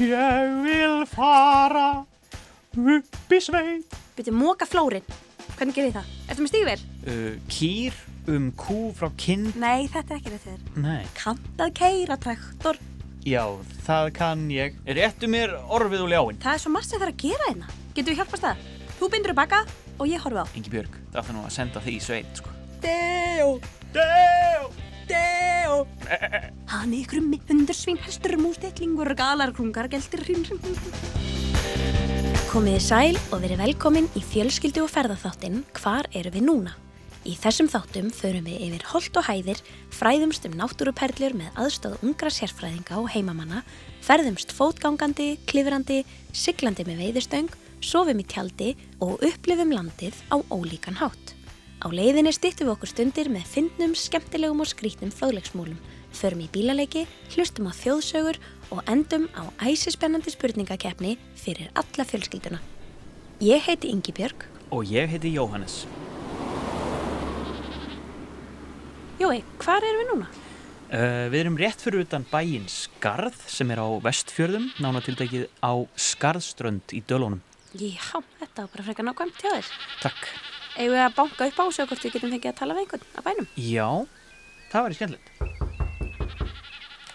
Ég vil fara upp í sveit. Byrju, móka flórin. Hvernig gerir það? Ertu með stígvél? Uh, kýr um kú frá kind. Nei, þetta er ekki rétt þér. Nei. Kantað keira traktor. Já, það kann ég. Réttu mér orfið og ljáinn. Það er svo margt sem það er að gera hérna. Getur við hjálpast það? Þú bindur upp baka og ég horfi á. Ingi Björg, það ætla nú að senda þig í sveit, sko. Deo, Deo! Deo. Hann ykkur um hundur svín, hestur, mús, deklingur, galar, krungar, geltir. Komiði sæl og verið velkomin í fjölskyldu og ferðarþáttinn Hvar eru við núna? Í þessum þáttum förum við yfir holt og hæðir, fræðumst um náttúruperlur með aðstöð ungra sérfræðinga og heimamanna, ferðumst fótgangandi, klifrandi, siglandi með veiðustöng, sofum í tjaldi og upplifum landið á ólíkan hátt. Á leiðinni stýttum við okkur stundir með fyndnum, skemmtilegum og skrítnum fróðleiksmúlum, förum í bílaleiki, hlustum á þjóðsögur og endum á æsispennandi spurningakeppni fyrir alla fjölskylduna. Ég heiti Ingi Björg. Og ég heiti Jóhannes. Jói, hvar erum við núna? Uh, við erum rétt fyrir utan bæinn Skarð sem er á vestfjörðum, nánatildekið á Skarðströnd í Dölunum. Já, þetta var bara frekar nákvæmt hjá þér. Takk. Eigum við að banka upp á og sjá hvort við getum fengið að tala við einhvern á bænum? Já, það væri skemmtilegt.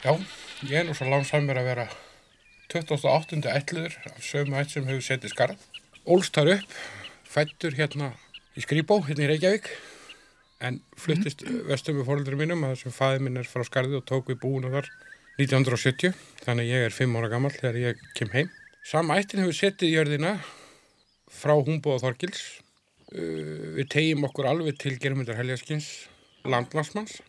Já, ég er nú svo langsamur að vera 28. ætluður af sömu ætt sem hefur setið skarð. Ólst þar upp, fættur hérna í Skrýbó, hérna í Reykjavík, en fluttist vestum með fóröldur mínum að þessum fæði minn er frá skarði og tók við búinu þar 1970, þannig ég er 5 ára gammal þegar ég kem heim. Sama ættin hefur setið í jörðina frá Húmbóða Þorgils. Uh, við tegjum okkur alveg til Germundar Heljaskins, landlagsmanns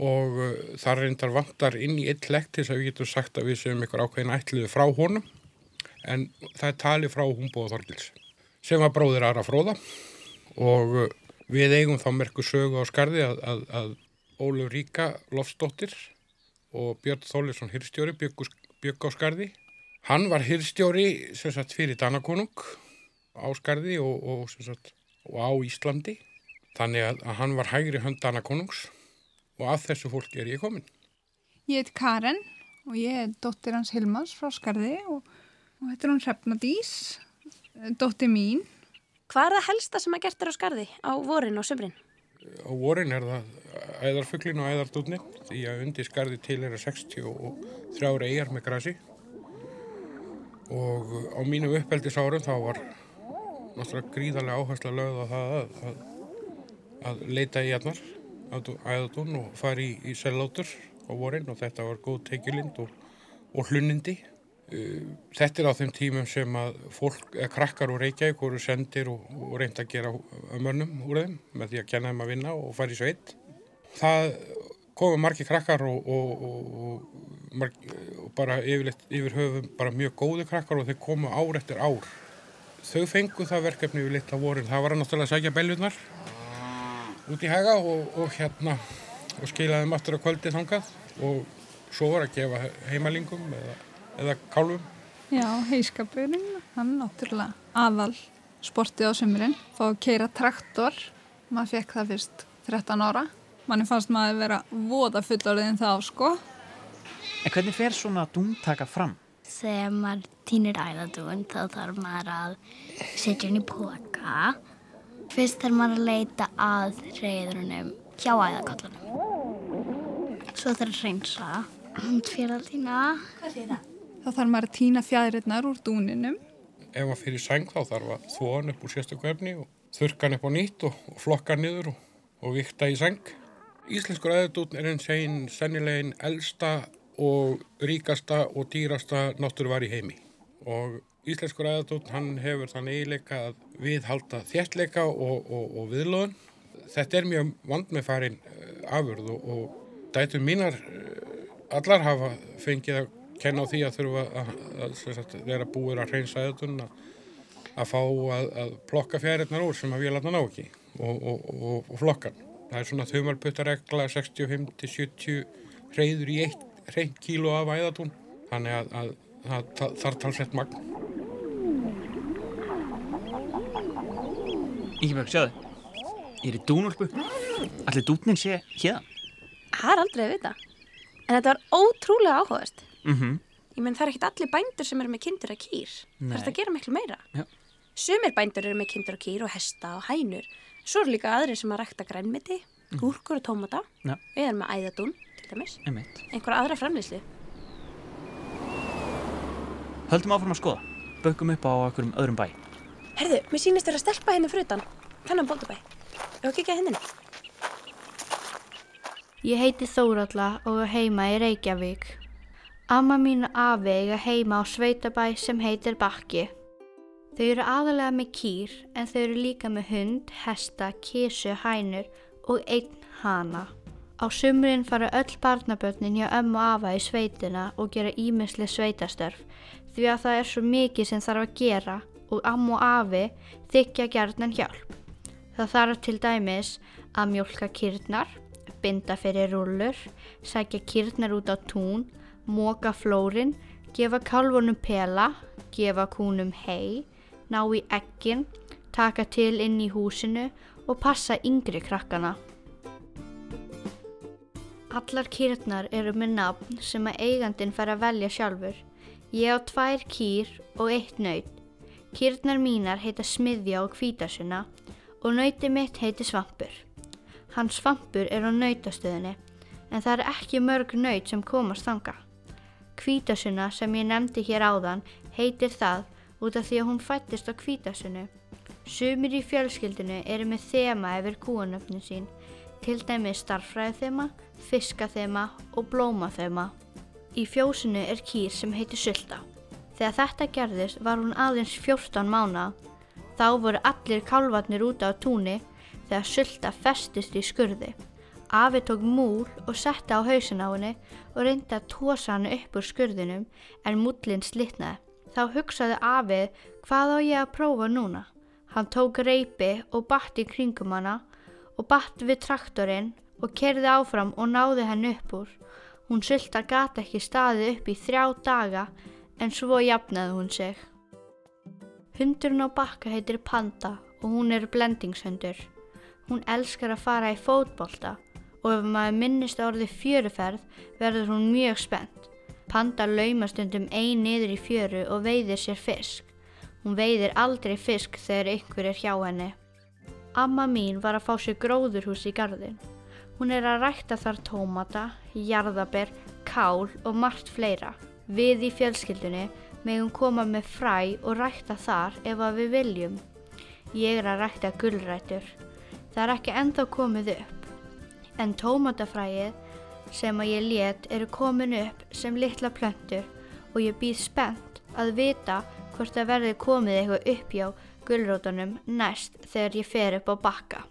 og uh, þar reyndar vantar inn í eitt legg til þess að við getum sagt að við séum ykkur ákveðin ætluðu frá honum. En það er talið frá Húmbóða Þorgils sem var bróðir Ara Fróða. Og uh, við eigum þá merku sögu á skarði að, að, að Óluf Ríka Lofsdóttir og Björn Þólisson Hyrstjóri bygg á skarði. Hann var Hyrstjóri sem sagt fyrir Danakonung á skarði og, og, sem sagt, og á Íslandi þannig að, að hann var hægri hönd Danakonungs og af þessu fólki er ég komin. Ég heit Karen og ég er dóttir hans Hilmas frá Skarði og, og þetta er hún Hrefna Dís, dóttir mín. Hvað er það helsta sem að gert er á skarði á vorin og sömrin? Á vorin er það æðarfuglin og æðardúnni því að undir skarði til er að 63 eigar með grasi og á mínum uppeldisárum þá var náttúrulega gríðarlega áhersla lögð á það að, að, að leita í jarnar æðardún og fara í, í sellátur á vorin og þetta var góð tekjulind og, og hlunindi Þetta er á þeim tímum sem að fólk, krakkar úr Reykjavík voru sendir og, og reynda að gera mönnum úr þeim með því að kenna þeim að vinna og fara í sveit. Það komu margi krakkar og, og, marg, og bara yfirleitt, yfir höfum bara mjög góði krakkar og þeir komu ár eftir ár. Þau fengu það verkefni við litla vorin. Það var að náttúrulega að sækja beljunar út í hega og hérna og skila þeim aftur á kvöldi þangað og svo var að gefa heimalingum eða eða kálfum? Já, heiskapurinn, hann náttúrulega aðal sportið á sömurinn, fá að keira traktor, maður fekk það fyrst 13 ára, manni fannst maður vera voða fullorðin þá sko. En hvernig fer svona dúmtaka fram? Þegar maður týnir æðadún þá þarf maður að setja henni í póka. Fyrst þarf maður að leita að reyðrunum hjá æðakallunum. Svo þarf að reynsa fyrir að týna. Hvað sé það? Þá þarf maður að týna fjæðirinnar úr dúninum. Ef maður fyrir sæng þá þarf að þvó hann upp úr sérstöku efni og þurka hann upp á nýtt og, og flokka hann niður og, og vikta í sæng. Íslenskur æðadún er einn sennilegin elsta og ríkasta og dýrasta náttúruvar í heimi. Og íslenskur æðadún hann hefur þann eiginleika að viðhalda þjertleika og, og viðlóðun. Þetta er mjög vandmefarin afurð og dætur mínar allar hafa fengið að kenna á því að þurfa að, að, að vera búir að reynsa eðun að, að fá að, plokka fjæriðnar úr sem að við landa ná ekki og, og, og, og flokkan. Það er svona þumalputtaregla 65-70 reyður í eitt reynd kíló af æðatún þannig að það þarf talsett magn. Íkjumögg, sjáðu. Ég er í dúnulpu. Allir dútnin sé hérna. Það er aldrei að vita. En þetta var ótrúlega áhugast. Mm -hmm. Ég menn það er ekkit allir bændur sem eru með kindur að kýr. Það er þetta að gera miklu meira. Já. Sumir bændur eru með kindur og kýr og hesta og hænur. Svo eru líka aðrir sem að rækta grænmeti, gúrkur og tómata. Já. Við erum með æðadún, dæmis. Einmitt. Einhver aðra framlýslu. Höldum áfram að skoða. Bökkum upp á einhverjum öðrum bæ. Herðu, mér sýnist þér að stelpa henni fyrir utan. Þennan bótabæ. Ef að kikja henni. Ég heiti Þóralla og er heima í Reykjavík. Amma mín og afi eiga heima á sveitabæ sem heitir Bakki. Þau eru aðalega með kýr en þau eru líka með hund, hesta, kísu, hænur og einn hana. Á sumrin fara öll barnabörnin hjá ömmu og afa í sveitina og gera ímisli sveitastörf því að það er svo mikið sem þarf að gera og amma og afi þykja gjarnan hjálp. Það þarf til dæmis að mjólka kýrnar, binda fyrir rúllur, sækja kýrnar út á tún, móka flórin, gefa kálfunum pela, gefa kúnum hei, ná í ekkin, taka til inn í húsinu og passa yngri krakkana. Allar kýrnar eru með nafn sem að eigandin fær að velja sjálfur. Ég á tvær kýr og eitt naut. Kýrnar mínar heita Smiðja og Hvítasuna og nauti mitt heiti Svampur. Hans Svampur er á nautastöðinni en það er ekki mörg naut sem komast þanga. Hvítasuna sem ég nefndi hér áðan heitir það út af því að hún fættist á Hvítasunu. Sumir í fjölskyldinu eru með þema yfir kúanöfnin sín, til dæmis starfræði þema, fiska þema og blóma þema. Í fjósinu er kýr sem heitir Sulta. Þegar þetta gerðist var hún aðeins 14 mána. Þá voru allir kálvarnir úti á túni þegar Sulta festist í skurði. Afi tók múl og setti á hausin á henni og reyndi að tósa hann upp úr skurðinum en múlinn slitnaði. Þá hugsaði afið hvað á ég að prófa núna. Hann tók reypi og batt í kringum hana og batt við traktorinn og kerði áfram og náði henn upp úr. Hún sulta gata ekki staðið upp í þrjá daga en svo jafnaði hún sig. Hundurinn á bakka heitir Panda og hún er blendingshundur. Hún elskar að fara í fótbolta og ef maður minnist á orðið fjöruferð verður hún mjög spennt. Panda laumast stundum ein niður í fjöru og veiðir sér fisk. Hún veiðir aldrei fisk þegar einhver er hjá henni. Amma mín var að fá sér gróðurhús í gardin. Hún er að rækta þar tómata, jarðaber, kál og margt fleira. Við í fjölskyldunni megum koma með fræ og rækta þar ef að við viljum. Ég er að rækta gullrætur. Það er ekki ennþá komið upp. En tómatafræið sem að ég let eru komin upp sem litla plöntur og ég býð spennt að vita hvort það verði komið eitthvað upp hjá gullrótunum næst þegar ég fer upp á bakka.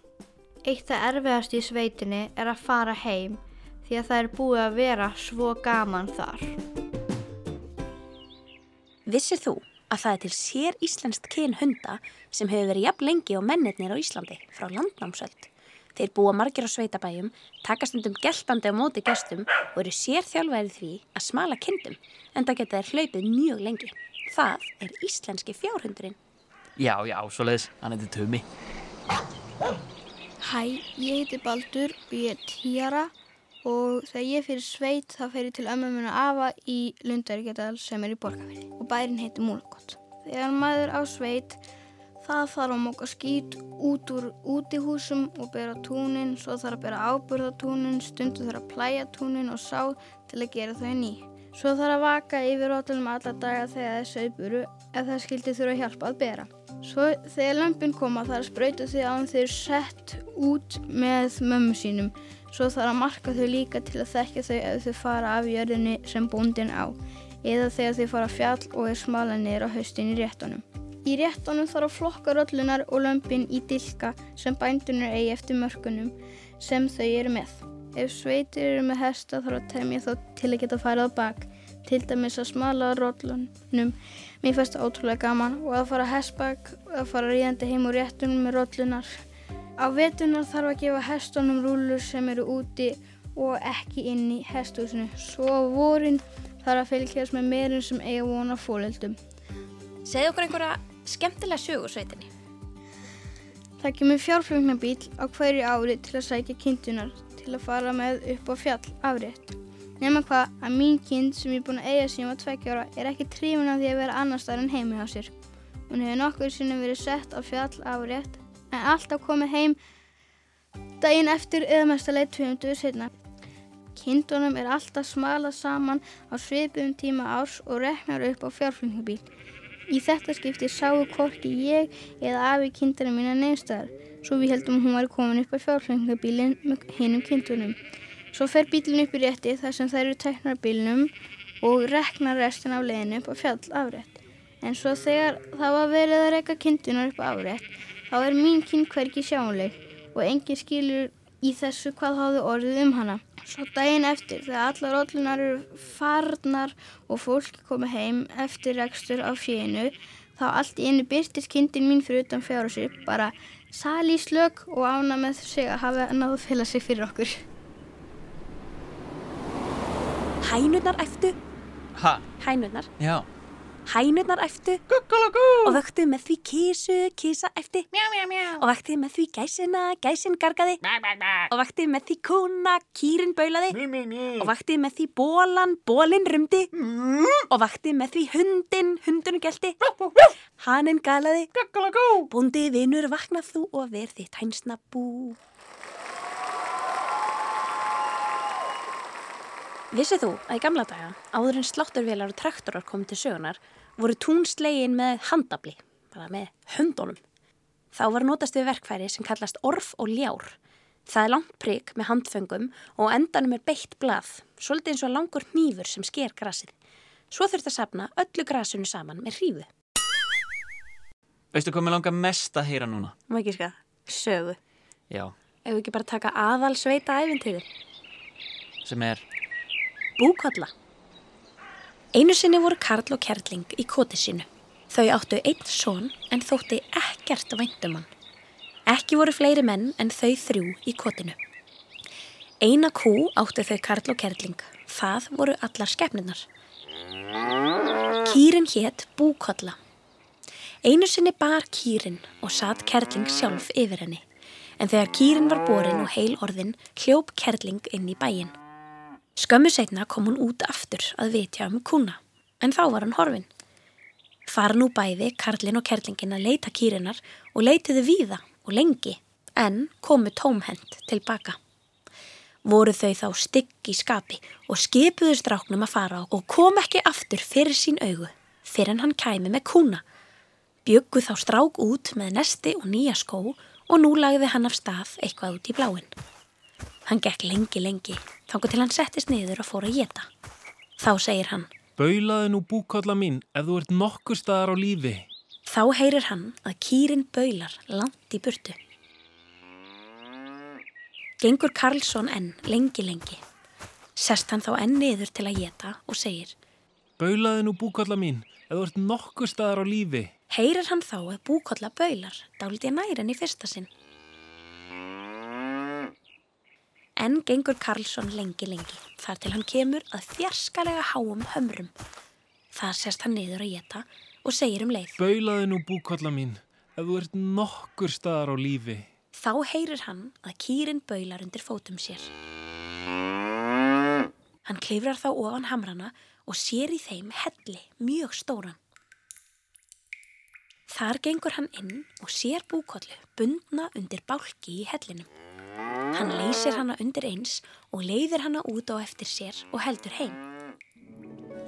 Eitt það erfiðast í sveitinni er að fara heim því að það er búið að vera svo gaman þar. Vissir þú að það er til sér íslenskt kyn hunda sem hefur verið jafn lengi og mennirnir á Íslandi frá landnámsöld? Þeir búa margir á sveitabæjum, taka stundum geltandi á móti gestum og eru sér þjálfærið því að smala kindum en það geta þeir hlaupið mjög lengi. Það er íslenski fjárhundurinn. Já, já, svoleiðis. Hann heitir Tumi. Hæ, ég heiti Baldur og ég er tíara og þegar ég fyrir sveit þá fer ég til ömmu minna afa í Lundaríkjadal sem er í Borgafirði og bærin heitir Múlakott. Þegar maður á sveit það þarf að móka skít út úr útihúsum og bera túnin, svo þarf að bera áburða túnin, stundu þarf að plæja túnin og sá til að gera þau ný. Svo þarf að vaka yfir rótlunum alla daga þegar það er sauðburu ef það skildi þurfa hjálpa að bera. Svo þegar lömpin koma þarf að sprauta þau án eru sett út með mömmu sínum. Svo þarf að marka þau líka til að þekkja þau ef þau fara af jörðinni sem bóndin á eða þegar þau fara fjall og er smala á haustin í réttunum. Í réttunum þarf að flokka rollunar og lömpin í dilka sem bændunir eigi eftir mörkunum sem þau eru með. Ef sveitir eru með hesta þarf að temja þá til að geta farið á bak, til dæmis að smala rollunum. Mér fannst það ótrúlega gaman og að fara hestbak og að fara ríðandi heim úr réttunum með rollunar. Á vetunar þarf að gefa hestunum rúlur sem eru úti og ekki inn í hestúsinu. Svo á vorin þarf að fylgjast með meirinn sem eiga vona fólöldum. Segð okkur einhverja skemmtilega sögur sveitinni. Það kemur fjárflugnabíl á hverju ári til að sækja kindunar til að fara með upp á fjall afrétt. Nefna hvað að mín kind sem ég er búin að eiga síðan var tveggjára er ekki trífin af því að vera annar staðar en heimi á sér. Hún hefur nokkur sinni verið sett á fjall árétt en alltaf komið heim daginn eftir eða mestalegi 20 setna. Kindunum er alltaf smalað saman á svipum tíma árs og reknar upp á fjárflutningabíl. Í þetta skipti sáu hvorki ég eða afi kindurinn mína neinstæðar, svo við heldum að hún var komin upp á fjárflutningabílinn með hinnum kindunum. Svo fer bílinn upp í rétti þar sem þær eru teknar bílnum og reknar restin af leiðinu upp á fjall afrétt. En svo þegar það var verið að reka kindunar upp á afrétt, þá er mín kind hverki sjáanleg og engin skilur í þessu hvað háðu orðið um hana. Svo daginn eftir þegar allar rollunar eru farnar og fólk komið heim eftir rekstur á fjöinu þá allt í einu byrtist kindin mín fyrir utan fjár og sér bara sali í slög og ána með sig að hafa náðu fylga sig fyrir okkur. Hænurnar æftu, Ha, hænurnar, já. Hænurnar æftu Guggalagú. og vöktu með því kísu, kísa æfti mjá, mjá, mjá. og vakti með því gæsina, gæsin gargaði og vakti með því kúna, kýrin baulaði og vakti með því bólan, bólin rumdi og vakti með því hundin, hundun gelti. Haninn galaði. Bóndi vinur vaknað þú og verð þitt hænsna bú Vissið þú að í gamla daga, áður en slátturvélar og traktorar komið til sögunar, voru túnslegin með handabli, bara með höndunum. Þá var notast við verkfæri sem kallast orf og ljár. Það er langt prigg með handföngum og endanum er beitt blað, svolítið eins og langur hnífur sem sker grasið. Svo þurft að sapna öllu grasinu saman með hrífu. Veistu hvað mér langar mest að heyra núna? Má ekki skað, sögu. Já, Ef við ekki bara taka aðal sveita æfintriðir. sem er Búkolla. Einu sinni voru Karl og Kerling í koti sínu. Þau áttu einn son en þótti ekkert væntum hann. Ekki voru fleiri menn en þau þrjú í kotinu. Eina kú áttu þau Karl og Kerling. Það voru allar skepninar. Kýrin hétt Búkolla. Einu sinni bar kýrin og satt Kerling sjálf yfir henni. En þegar kýrin var borin og heil orðin hljóp Kerling inn í bæin. Skömmu setna kom hún út aftur að vitja um kúna, en þá var hann horfin. Far nú bæði Karlin og Kerlingin að leita kýrinar og leitiðu víða og lengi, en komu tómhend tilbaka. Voru þau þá stygg í skapi og skipuðu stráknum að fara og kom ekki aftur fyrir sín augu, fyrir en hann kæmi með kúna. Bjöggu þá strák út með nesti og nýja skó og nú lagði hann af stað eitthvað út í bláin. Hann gekk lengi, lengi, þangu til hann settist niður og fór að geta. Þá segir hann, Baulaði nú búkolla mín ef þú ert nokkur staðar á lífi. þá heyrir hann að kýrin baular langt í burtu. Gengur Karlsson enn lengi, lengi. Sest hann þá enn niður til að geta og segir, Baulaði nú búkolla mín ef þú ert nokkur staðar á lífi. heyrir hann þá að búkolla baular, dálítið nær en í fyrsta sinn. Enn gengur Karlsson lengi, lengi, þar til hann kemur að fjarskalega háum hömrum. Það sest hann niður að geta og segir um leið. Baulaði nú búkolla mín ef þú ert nokkur staðar á lífi. Þá heyrir hann að kýrin baular undir fótum sér. Hann klifrar þá ofan hamrana og sér í þeim helli mjög stóran. Þar gengur hann inn og sér búkollu bundna undir bálki í hellinum. Hann leysir hana undir eins og leiðir hana út á eftir sér og heldur heim.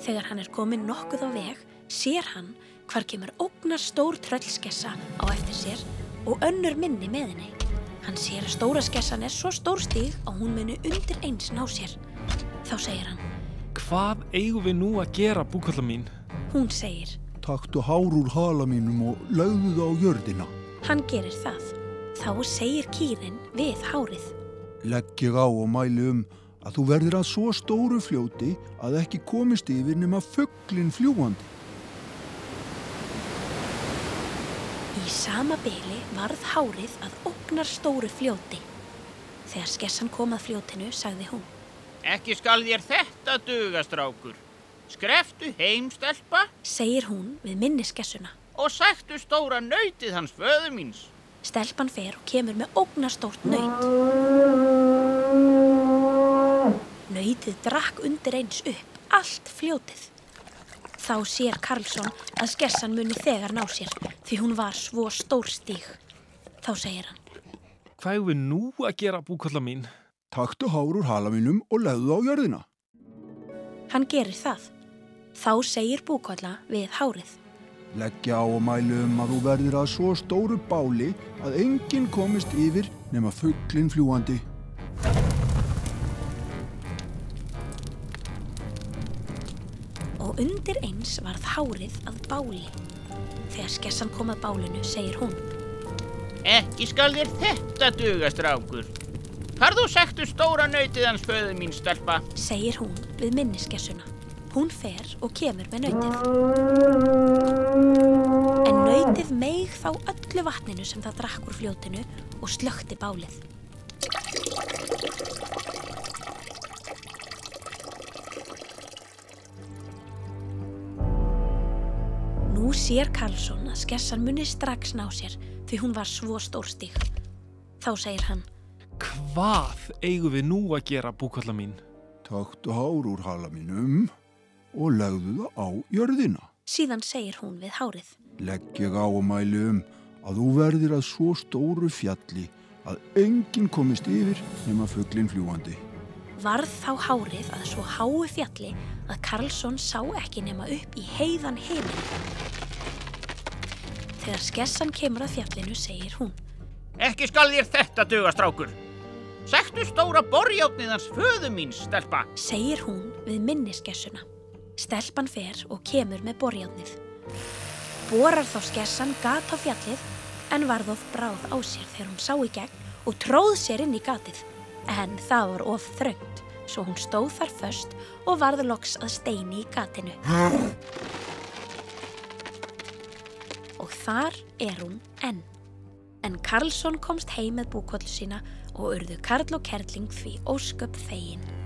Þegar hann er komin nokkuð á veg, sér hann hvar kemur ógnar stór tröllskessa á eftir sér og önnur minni með henni. Hann sér að stóra skessan er svo stór stíg að hún muni undir eins ná sér. Þá segir hann, Hvað eigum við nú að gera búkolla mín? hún segir, Taktu hár úr hala mínum og lögðu það á jörðina. hann gerir það. Þá segir kýrin við hárið. Legg ég á og mæli um að þú verðir að svo stóru fljóti að ekki komist yfir nema fugglin fljúandi. Í sama byli varð hárið að ógnar stóru fljóti. Þegar skessan kom að fljótinu sagði hún, Ekki skal þér þetta duga, strákur. Skreftu heim, stelpa, segir hún við minni skessuna. og sættu stóra nautið hans föðu míns. Stelpan fer og kemur með ógnar stórt nöyt. Nautið drakk undir eins upp allt fljótið. Þá sér Karlsson að skessan muni þegar ná sér því hún var svo stór stíg. Þá segir hann. Hvað er við nú að gera búkalla mín? Taktu hár úr hala mínum og legðu á jörðina. Hann gerir það. Þá segir búkolla við hárið. Leggja á og mælu um að þú verðir að svo stóru báli að enginn komist yfir nema fugglinn fljúandi. Og undir eins varð hárið að báli. Þegar skessan kom að bálinu segir hún. Ekki skal þér þetta duga, strákur. Farðu sektu stóra nautið hans föðu mín, stelpa. Segir hún við minniskessuna. Hún fer og kemur með nautið. En nautið meig þá öllu vatninu sem það drakk úr fljótinu og slökti bálið. Nú sér Karlsson að skessan muni strax ná sér því hún var svo stórstík. Þá segir hann, Hvað eigum við nú að gera búkalla mín? Taktu hár úr hala mínum og legðu það á jörðina. síðan segir hún við hárið. Legg ég á og mælu um að þú verðir að svo stóru fjalli að enginn komist yfir nema fugglinn fljúandi. Varð þá hárið að svo háu fjalli að Karlsson sá ekki nema upp í heiðan heiminn. Þegar skessan kemur að fjallinu segir hún. Ekki skal þér þetta duga, strákur. Sektu stóra borjátnið hans föðu mín, stelpa. Segir hún við minniskessuna. Stelpan fer og kemur með borjátnið. Borar þá skessan gat á fjallið en varð of bráð á sér þegar hún sá í gegn og tróð sér inn í gatið. En það var of þröngt, svo hún stóð þar föst og varð loks að steini í gatinu. Og þar er hún enn. En Karlsson komst heim með búkollu sína og urðu Karl og Kerling því ósköp fegin.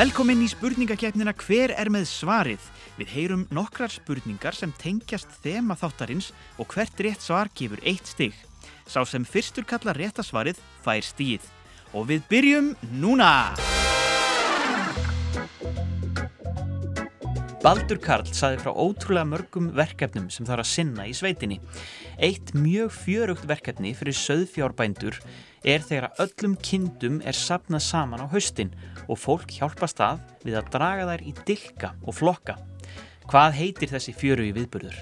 Velkomin í spurningakeppnina Hver er með svarið? Við heyrum nokkrar spurningar sem tengjast þema þáttarins og hvert rétt svar gefur eitt stig. Sá sem fyrstur kallar rétta svarið fær stíð. Og við byrjum núna! Baldur Karl saði frá ótrúlega mörgum verkefnum sem þarf að sinna í sveitinni. Eitt mjög fjörugt verkefni fyrir söðfjárbændur er þegar öllum kindum er sapnað saman á haustin og fólk hjálpast að við að draga þær í dilka og flokka. Hvað heitir þessi fjörugi viðburður?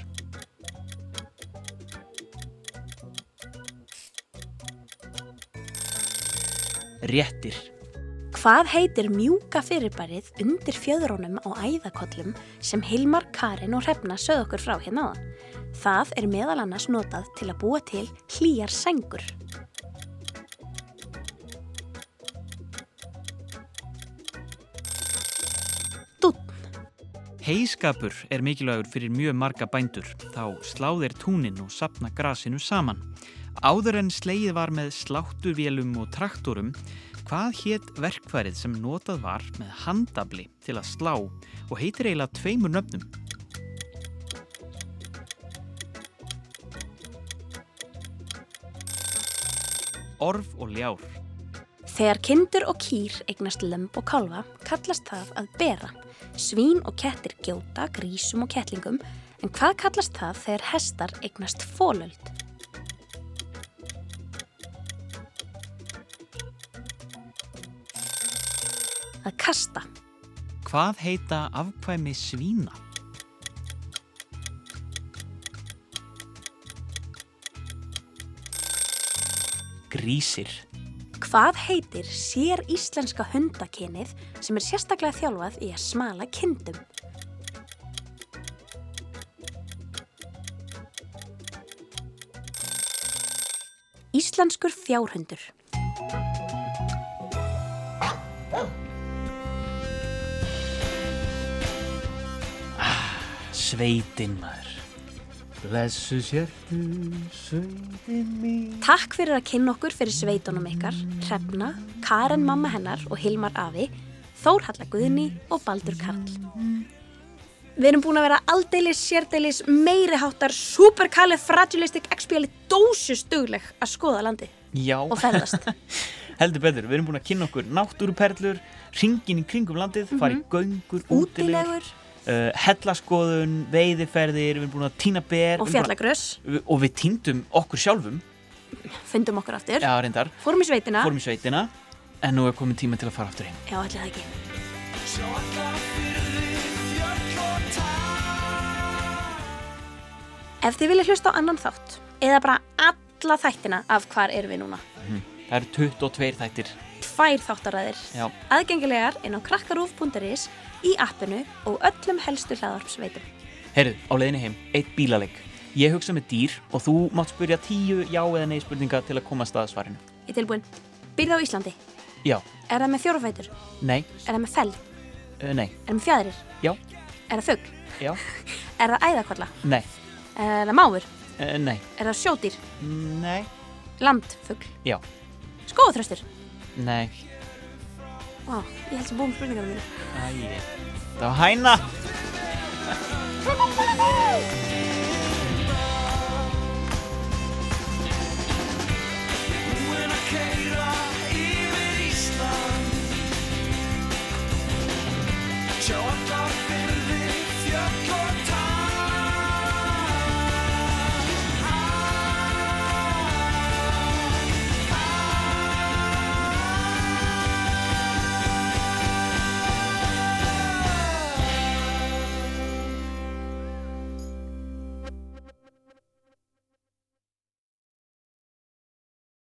Réttir. Hvað heitir mjúka fyrirbærið undir fjöðrónum á æðakollum sem Hilmar, Karin og Hrefna sögðu okkur frá hérna áðan? Það er meðal annars notað til að búa til hlýjar sengur. Heiskapur er mikilvægur fyrir mjög marga bændur, þá sláðir túnin og sapna grasinu saman. Áður en sleið var með sláttuvélum og traktorum, hvað hétt verkfærið sem notað var með handabli til að slá og heitir eiginlega tveimur nöfnum? Orf og ljár. Þegar kindur og kýr eignast lömb og kálfa kallast það að bera. Svín og kettir gjóta, grísum og kettlingum en hvað kallast það þegar hestar eignast fólöld? Að kasta. Hvað heita afkvæmi svína? Grísir. Hvað heitir sér íslenska hundakynið sem er sérstaklega þjálfað í að smala kindum? Íslenskur fjárhundur. Sveitin maður. Blessu sértu sveitin mín. Takk fyrir að kynna okkur fyrir sveitunum ykkar, Hrefna, Karen mamma hennar og Hilmar Afi, Þórhalla Guðni og Baldur Karl. Við erum búin að vera aldeilis, sérdeilis, meiriháttar, superkalifragilistic expialidósus dugleg að skoða landi Já, og ferðast. heldur betur. Við erum búin að kynna okkur náttúruperlur, ringin í kringum landið, fara í göngur, útilegur, Útilegur uh, hellaskoðun, veiðiferðir, við erum búin að týna ber. og fjallagröss. við- Og við týndum okkur sjálfum, Fundum okkur aftur. reyndar, Fórum í sveitina. sveitina, en nú er komin tíma til að fara aftur heim. Já, ætli það ekki. Ef þið vilja hlusta á annan þátt, eða bara alla þættina af hvar erum við núna, Það eru 22 þættir. tvær þáttaræðir, aðgengilegar inn á krakkarúf.is, í appinu og öllum helstu hlaðarpsveitum. Heyrðu, á leiðinni heim, eitt bílaleg. Ég hugsa með dýr og þú mátt spyrja tíu já eða nei spurninga til að komast að svarinu. Ég tilbúin. Býrð á Íslandi. Já, Er það með fjórufætur? nei, Er það með fell? uh, nei, Er það með fjæðrir? já, Er það fugg? já, Er það æðakolla? nei, Er það máfur? uh, nei, Er það sjódýr? nei, Landfugg? já, Skóðþröstur? nei, Vá, ég held sem búin spurningar mínu. æ, það var hæna. Thank